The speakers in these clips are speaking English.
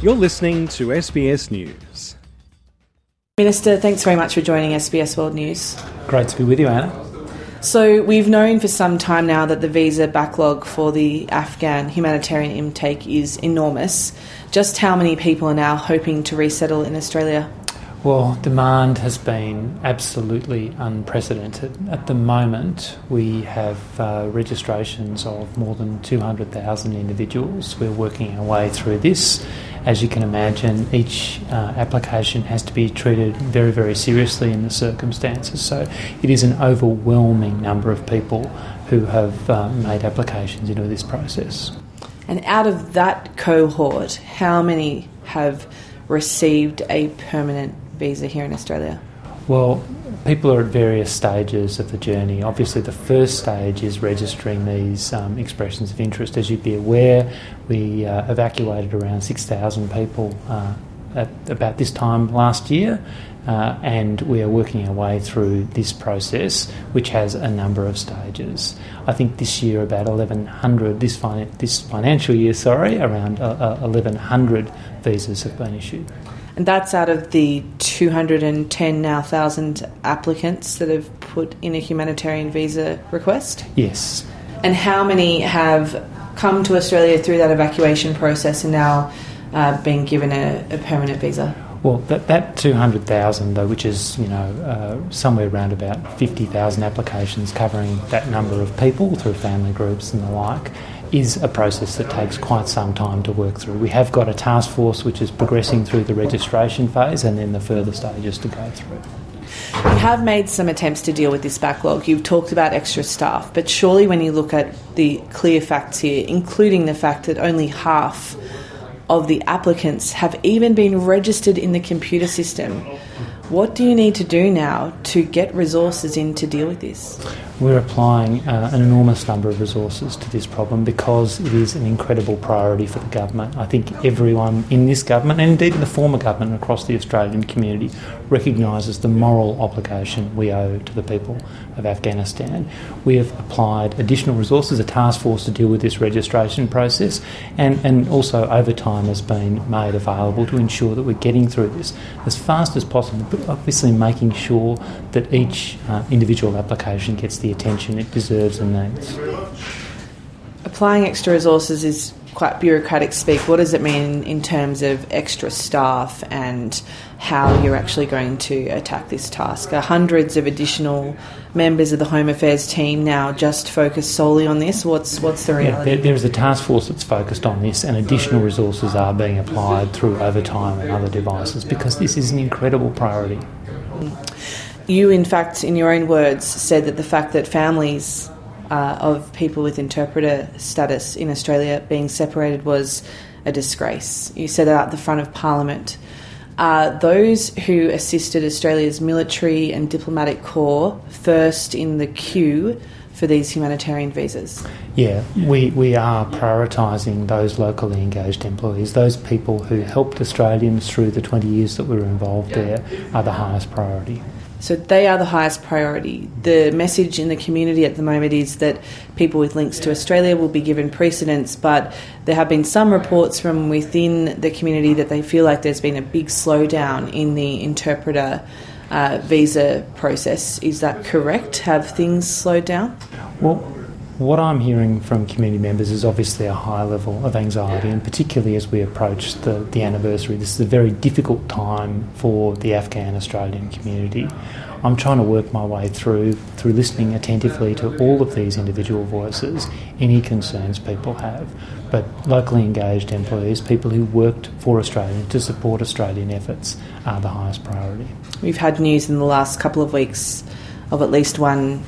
You're listening to SBS News. Minister, thanks very much for joining SBS World News. Great to be with you, Anna. So, we've known for some time now that the visa backlog for the Afghan humanitarian intake is enormous. Just how many people are now hoping to resettle in Australia? Well, demand has been absolutely unprecedented. At the moment, we have uh, registrations of more than 200,000 individuals. We're working our way through this. As you can imagine, each uh, application has to be treated very, very seriously in the circumstances. So it is an overwhelming number of people who have uh, made applications into this process. And out of that cohort, how many have received a permanent visa here in Australia? Well, people are at various stages of the journey. Obviously, the first stage is registering these um, expressions of interest. As you'd be aware, we uh, evacuated around 6,000 people uh, at about this time last year, uh, and we are working our way through this process, which has a number of stages. I think this year about 1,100, this, fin- this financial year, sorry, around 1,100 uh, uh, visas have been issued. And that's out of the 210 now thousand applicants that have put in a humanitarian visa request? Yes. And how many have come to Australia through that evacuation process and now uh, been given a, a permanent visa? Well, that, that 200,000, though, which is, you know, uh, somewhere around about 50,000 applications covering that number of people through family groups and the like, is a process that takes quite some time to work through. We have got a task force which is progressing through the registration phase and then the further stages to go through. You have made some attempts to deal with this backlog. You've talked about extra staff, but surely when you look at the clear facts here, including the fact that only half of the applicants have even been registered in the computer system, what do you need to do now to get resources in to deal with this? We're applying uh, an enormous number of resources to this problem because it is an incredible priority for the government. I think everyone in this government, and indeed in the former government across the Australian community, recognises the moral obligation we owe to the people of Afghanistan. We have applied additional resources, a task force to deal with this registration process, and, and also overtime has been made available to ensure that we're getting through this as fast as possible, obviously making sure that each uh, individual application gets the attention it deserves and needs. Applying extra resources is quite bureaucratic speak. What does it mean in terms of extra staff and how you're actually going to attack this task? Are hundreds of additional members of the Home Affairs team now just focused solely on this? What's what's the reality? Yeah, there, there is a task force that's focused on this, and additional resources are being applied through overtime and other devices because this is an incredible priority. You, in fact, in your own words, said that the fact that families uh, of people with interpreter status in Australia being separated was a disgrace. You said that at the front of Parliament. Uh, those who assisted Australia's military and diplomatic corps first in the queue for these humanitarian visas? Yeah, we, we are prioritising those locally engaged employees. Those people who helped Australians through the 20 years that we were involved there are the highest priority. So they are the highest priority. The message in the community at the moment is that people with links to Australia will be given precedence, but there have been some reports from within the community that they feel like there's been a big slowdown in the interpreter uh, visa process. Is that correct? Have things slowed down? Well, what I'm hearing from community members is obviously a high level of anxiety, and particularly as we approach the, the anniversary. This is a very difficult time for the Afghan Australian community. I'm trying to work my way through through listening attentively to all of these individual voices, any concerns people have. But locally engaged employees, people who worked for Australia to support Australian efforts, are the highest priority. We've had news in the last couple of weeks of at least one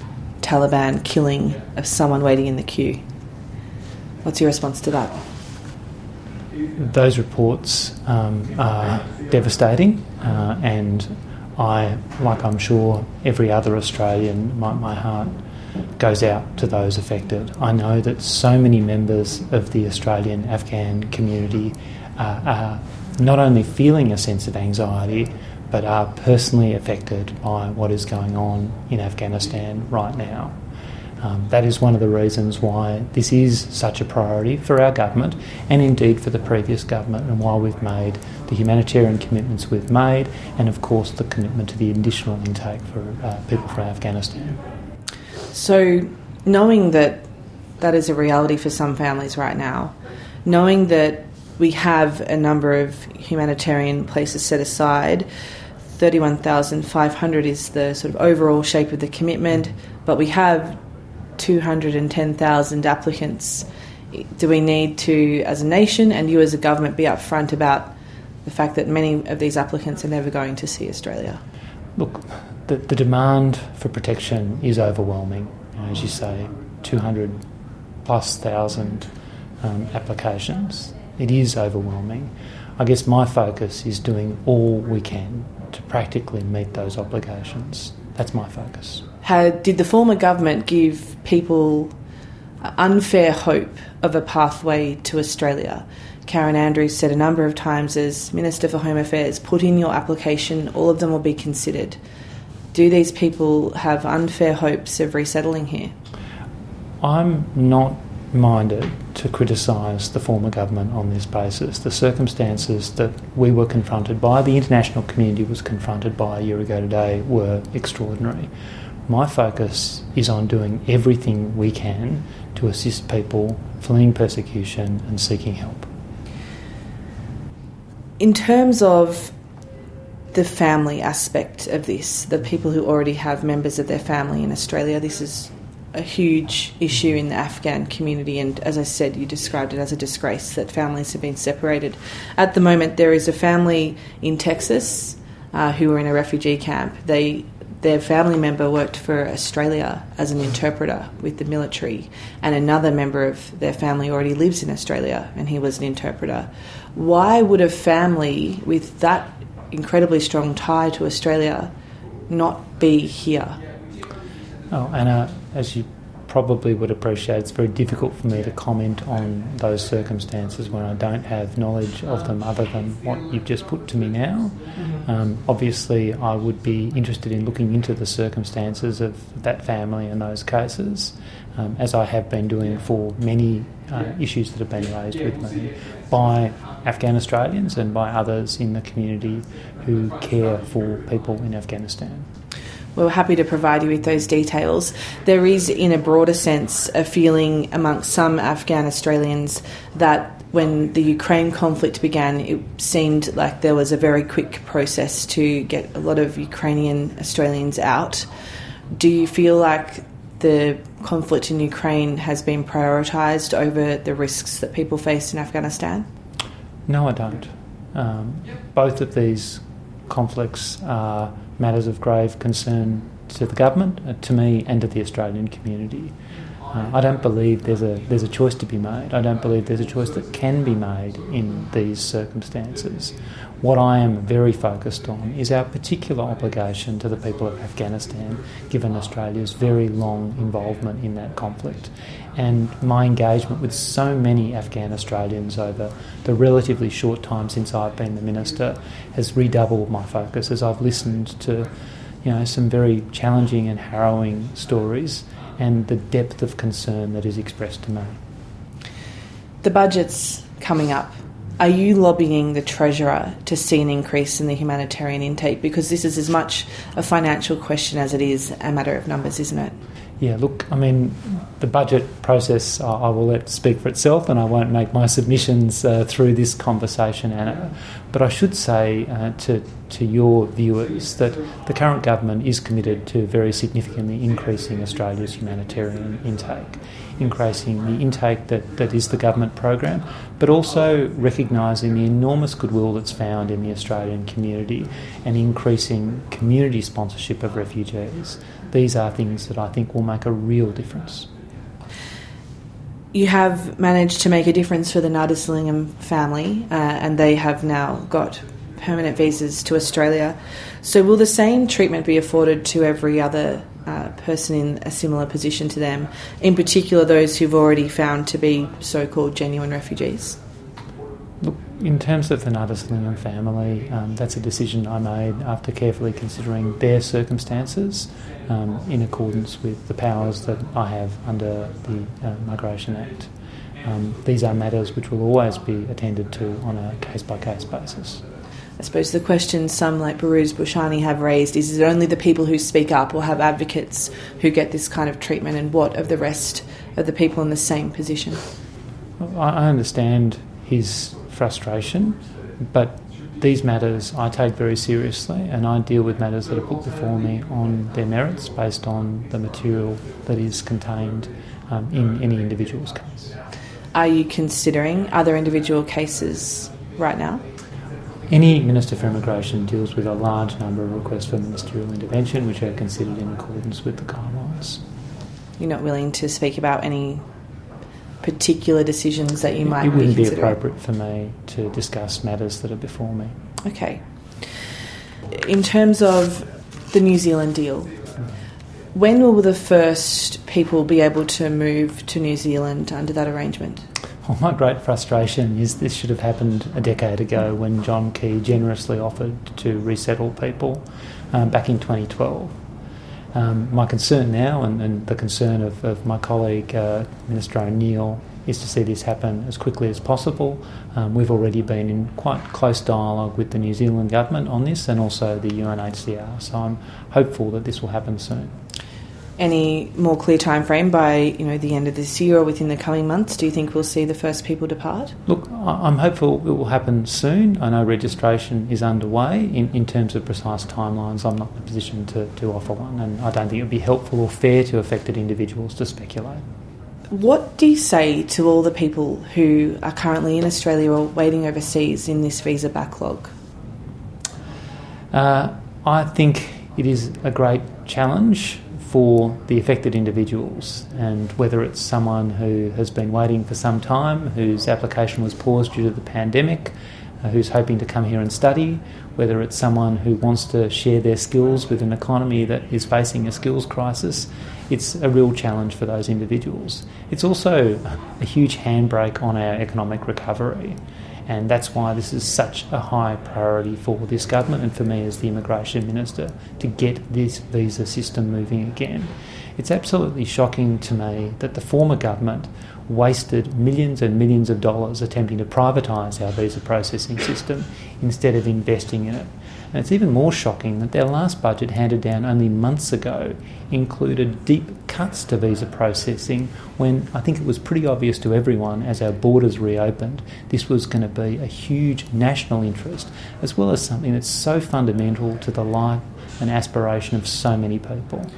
Taliban killing of someone waiting in the queue. What's your response to that? Those reports um, are devastating, uh, and I, like I'm sure every other Australian, my, my heart goes out to those affected. I know that so many members of the Australian Afghan community uh, are not only feeling a sense of anxiety, but are personally affected by what is going on in Afghanistan right now. Um, that is one of the reasons why this is such a priority for our government and indeed for the previous government, and why we've made the humanitarian commitments we've made, and of course the commitment to the additional intake for uh, people from Afghanistan. So, knowing that that is a reality for some families right now, knowing that we have a number of humanitarian places set aside. 31,500 is the sort of overall shape of the commitment, but we have 210,000 applicants. Do we need to, as a nation and you as a government, be upfront about the fact that many of these applicants are never going to see Australia? Look, the, the demand for protection is overwhelming. As you say, 200 plus thousand um, applications. It is overwhelming. I guess my focus is doing all we can to practically meet those obligations. That's my focus. How, did the former government give people unfair hope of a pathway to Australia? Karen Andrews said a number of times as Minister for Home Affairs, put in your application, all of them will be considered. Do these people have unfair hopes of resettling here? I'm not minded to criticise the former government on this basis. The circumstances that we were confronted by, the international community was confronted by a year ago today, were extraordinary. My focus is on doing everything we can to assist people fleeing persecution and seeking help. In terms of the family aspect of this, the people who already have members of their family in Australia, this is a huge issue in the Afghan community, and as I said, you described it as a disgrace that families have been separated. At the moment, there is a family in Texas uh, who are in a refugee camp. They their family member worked for Australia as an interpreter with the military, and another member of their family already lives in Australia, and he was an interpreter. Why would a family with that incredibly strong tie to Australia not be here? Oh, Anna, as you probably would appreciate, it's very difficult for me to comment on those circumstances when I don't have knowledge of them other than what you've just put to me now. Mm-hmm. Um, obviously, I would be interested in looking into the circumstances of that family and those cases, um, as I have been doing for many uh, issues that have been raised with me by Afghan Australians and by others in the community who care for people in Afghanistan we're happy to provide you with those details. There is, in a broader sense, a feeling amongst some Afghan Australians that when the Ukraine conflict began, it seemed like there was a very quick process to get a lot of Ukrainian Australians out. Do you feel like the conflict in Ukraine has been prioritised over the risks that people face in Afghanistan? No, I don't. Um, both of these conflicts are matters of grave concern to the government, uh, to me, and to the Australian community. Uh, I don't believe there's a there's a choice to be made. I don't believe there's a choice that can be made in these circumstances. What I am very focused on is our particular obligation to the people of Afghanistan, given Australia's very long involvement in that conflict, and my engagement with so many Afghan Australians over the relatively short time since I've been the minister has redoubled my focus as I've listened to, you know, some very challenging and harrowing stories and the depth of concern that is expressed to me. The budget's coming up. Are you lobbying the Treasurer to see an increase in the humanitarian intake? Because this is as much a financial question as it is a matter of numbers, isn't it? Yeah, look, I mean, the budget process I will let speak for itself, and I won't make my submissions uh, through this conversation, Anna. But I should say uh, to to your viewers that the current government is committed to very significantly increasing Australia's humanitarian intake, increasing the intake that, that is the government program, but also recognising the enormous goodwill that's found in the Australian community and increasing community sponsorship of refugees these are things that I think will make a real difference. You have managed to make a difference for the Ngarda family, uh, and they have now got permanent visas to Australia. So, will the same treatment be afforded to every other uh, person in a similar position to them, in particular those who've already found to be so called genuine refugees? In terms of the Nuttall family, um, that's a decision I made after carefully considering their circumstances um, in accordance with the powers that I have under the uh, Migration Act. Um, these are matters which will always be attended to on a case by case basis. I suppose the question some like Behrouz Boochani have raised is is it only the people who speak up or have advocates who get this kind of treatment, and what of the rest of the people in the same position? I understand his frustration, but these matters I take very seriously and I deal with matters that are put before me on their merits based on the material that is contained um, in any individual's case. Are you considering other individual cases right now? Any Minister for Immigration deals with a large number of requests for ministerial intervention which are considered in accordance with the guidelines. You're not willing to speak about any particular decisions that you might It wouldn't be, be appropriate for me to discuss matters that are before me. Okay. In terms of the New Zealand deal, when will the first people be able to move to New Zealand under that arrangement? Well, my great frustration is this should have happened a decade ago when John Key generously offered to resettle people um, back in 2012. Um, my concern now, and, and the concern of, of my colleague uh, Minister O'Neil, is to see this happen as quickly as possible. Um, we've already been in quite close dialogue with the New Zealand government on this and also the UNHCR, so I'm hopeful that this will happen soon any more clear time frame by you know the end of this year or within the coming months? Do you think we'll see the first people depart? Look, I'm hopeful it will happen soon. I know registration is underway. In, in terms of precise timelines, I'm not in a position to, to offer one, and I don't think it would be helpful or fair to affected individuals to speculate. What do you say to all the people who are currently in Australia or waiting overseas in this visa backlog? Uh, I think it is a great challenge for the affected individuals, and whether it's someone who has been waiting for some time, whose application was paused due to the pandemic, uh, who's hoping to come here and study, whether it's someone who wants to share their skills with an economy that is facing a skills crisis, it's a real challenge for those individuals. It's also a huge handbrake on our economic recovery and that's why this is such a high priority for this government and for me as the immigration minister to get this visa system moving again. It's absolutely shocking to me that the former government wasted millions and millions of dollars attempting to privatise our visa processing system instead of investing in it. And it's even more shocking that their last budget, handed down only months ago, included deep cuts to visa processing when I think it was pretty obvious to everyone as our borders reopened this was going to be a huge national interest as well as something that's so fundamental to the life and aspiration of so many people.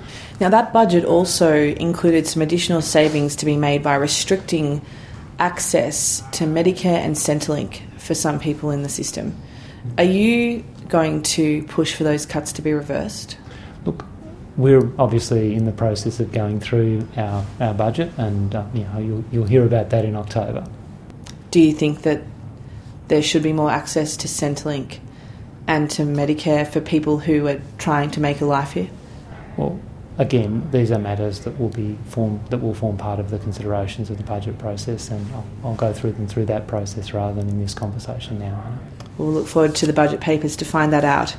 Now, that budget also included some additional savings to be made by restricting access to Medicare and Centrelink for some people in the system. Are you going to push for those cuts to be reversed? Look, we're obviously in the process of going through our, our budget, and uh, you know you'll, you'll hear about that in October. Do you think that there should be more access to Centrelink and to Medicare for people who are trying to make a life here? Well, again, these are matters that will be form that will form part of the considerations of the budget process, and I'll, I'll go through them through that process rather than in this conversation now. We'll look forward to the budget papers to find that out.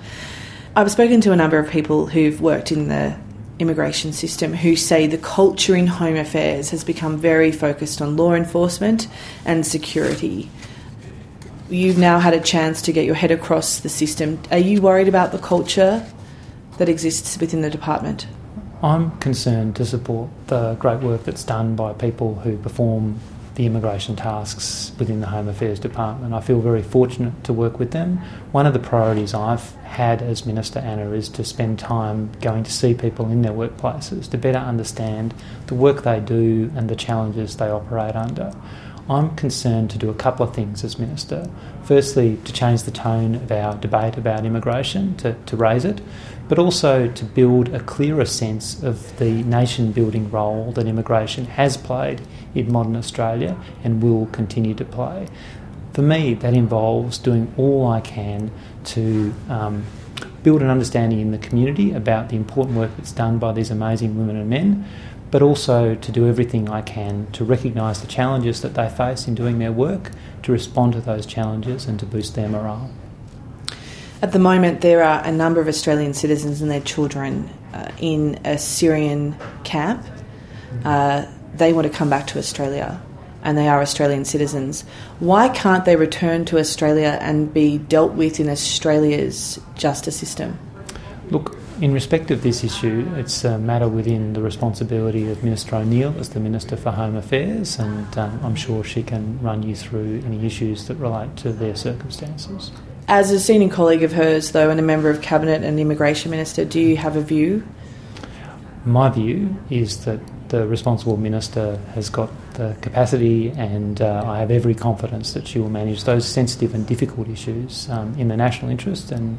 I've spoken to a number of people who've worked in the immigration system who say the culture in Home Affairs has become very focused on law enforcement and security. You've now had a chance to get your head across the system. Are you worried about the culture that exists within the department? I'm concerned to support the great work that's done by people who perform the immigration tasks within the Home Affairs Department. I feel very fortunate to work with them. One of the priorities I've had as Minister Anna is to spend time going to see people in their workplaces to better understand the work they do and the challenges they operate under. I'm concerned to do a couple of things as Minister. Firstly, to change the tone of our debate about immigration, to, to raise it, but also to build a clearer sense of the nation building role that immigration has played in modern Australia and will continue to play. For me, that involves doing all I can to um, build an understanding in the community about the important work that's done by these amazing women and men, but also to do everything I can to recognise the challenges that they face in doing their work, to respond to those challenges and to boost their morale. At the moment, there are a number of Australian citizens and their children uh, in a Syrian camp. Uh, they want to come back to Australia and they are Australian citizens. Why can't they return to Australia and be dealt with in Australia's justice system? Look, in respect of this issue, it's a matter within the responsibility of Minister O'Neil as the Minister for Home Affairs, and um, I'm sure she can run you through any issues that relate to their circumstances. As a senior colleague of hers, though, and a member of Cabinet and Immigration Minister, do you have a view? My view is that the responsible minister has got the capacity, and uh, I have every confidence that she will manage those sensitive and difficult issues um, in the national interest and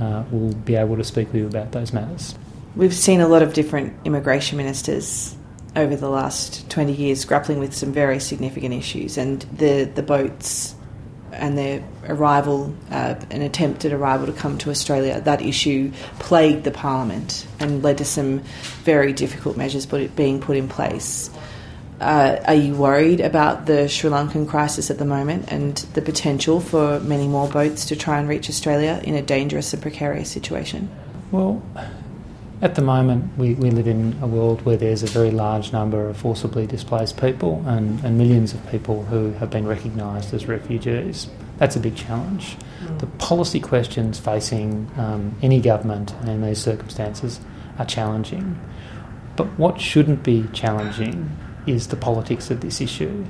uh, will be able to speak with you about those matters. We've seen a lot of different immigration ministers over the last 20 years grappling with some very significant issues, and the, the boats and their arrival, uh, an attempted arrival to come to Australia, that issue plagued the Parliament and led to some very difficult measures being put in place. Uh, are you worried about the Sri Lankan crisis at the moment and the potential for many more boats to try and reach Australia in a dangerous and precarious situation? Well, at the moment, we, we live in a world where there's a very large number of forcibly displaced people and, and millions of people who have been recognised as refugees. That's a big challenge. Mm. The policy questions facing um, any government in these circumstances are challenging. But what shouldn't be challenging is the politics of this issue.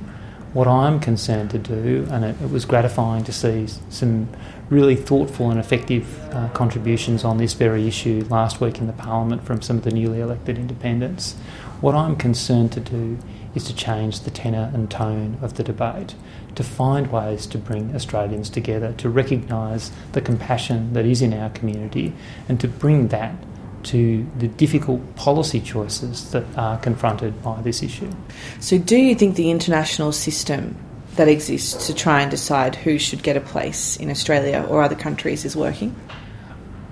What I'm concerned to do, and it, it was gratifying to see some really thoughtful and effective uh, contributions on this very issue last week in the Parliament from some of the newly elected independents. What I'm concerned to do is to change the tenor and tone of the debate, to find ways to bring Australians together, to recognise the compassion that is in our community, and to bring that to the difficult policy choices that are confronted by this issue. So, do you think the international system that exists to try and decide who should get a place in Australia or other countries is working?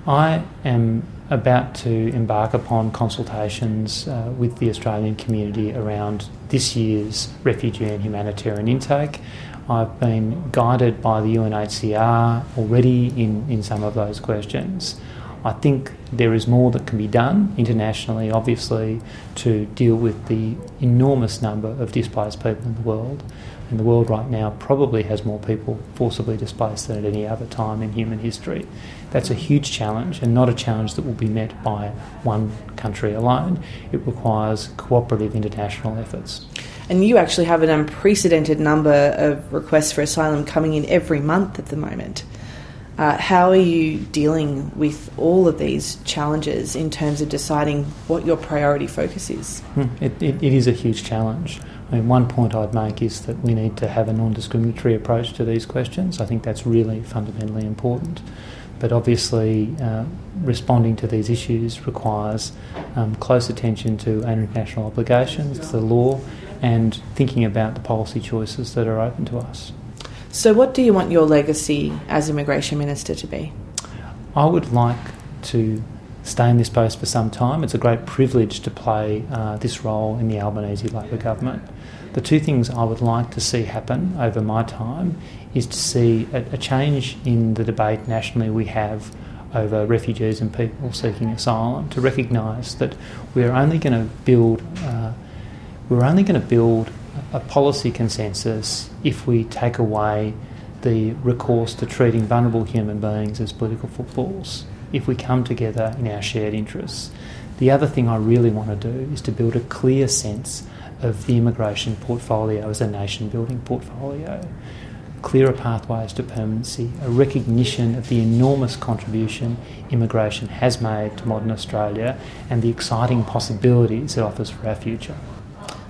I am about to embark upon consultations uh, with the Australian community around this year's refugee and humanitarian intake. I've been guided by the UNHCR already in, in some of those questions. I think there is more that can be done internationally, obviously, to deal with the enormous number of displaced people in the world. And the world right now probably has more people forcibly displaced than at any other time in human history. That's a huge challenge and not a challenge that will be met by one country alone. It requires cooperative international efforts. And you actually have an unprecedented number of requests for asylum coming in every month at the moment. Uh, how are you dealing with all of these challenges in terms of deciding what your priority focus is? Hmm, it, it, it is a huge challenge. I mean, one point I'd make is that we need to have a non discriminatory approach to these questions. I think that's really fundamentally important. But obviously, uh, responding to these issues requires um, close attention to international obligations, to the law, and thinking about the policy choices that are open to us. So, what do you want your legacy as Immigration Minister to be? I would like to stay in this post for some time. It's a great privilege to play uh, this role in the Albanese Labor government. The two things I would like to see happen over my time is to see a, a change in the debate nationally we have over refugees and people seeking asylum, to recognise that we're only going to build uh, we're only going to build a policy consensus if we take away the recourse to treating vulnerable human beings as political footballs, if we come together in our shared interests. The other thing I really want to do is to build a clear sense of the immigration portfolio as a nation building portfolio. Clearer pathways to permanency, a recognition of the enormous contribution immigration has made to modern Australia and the exciting possibilities it offers for our future.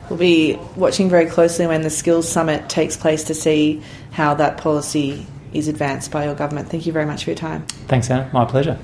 We'll be watching very closely when the Skills Summit takes place to see how that policy is advanced by your government. Thank you very much for your time. Thanks, Anna. My pleasure.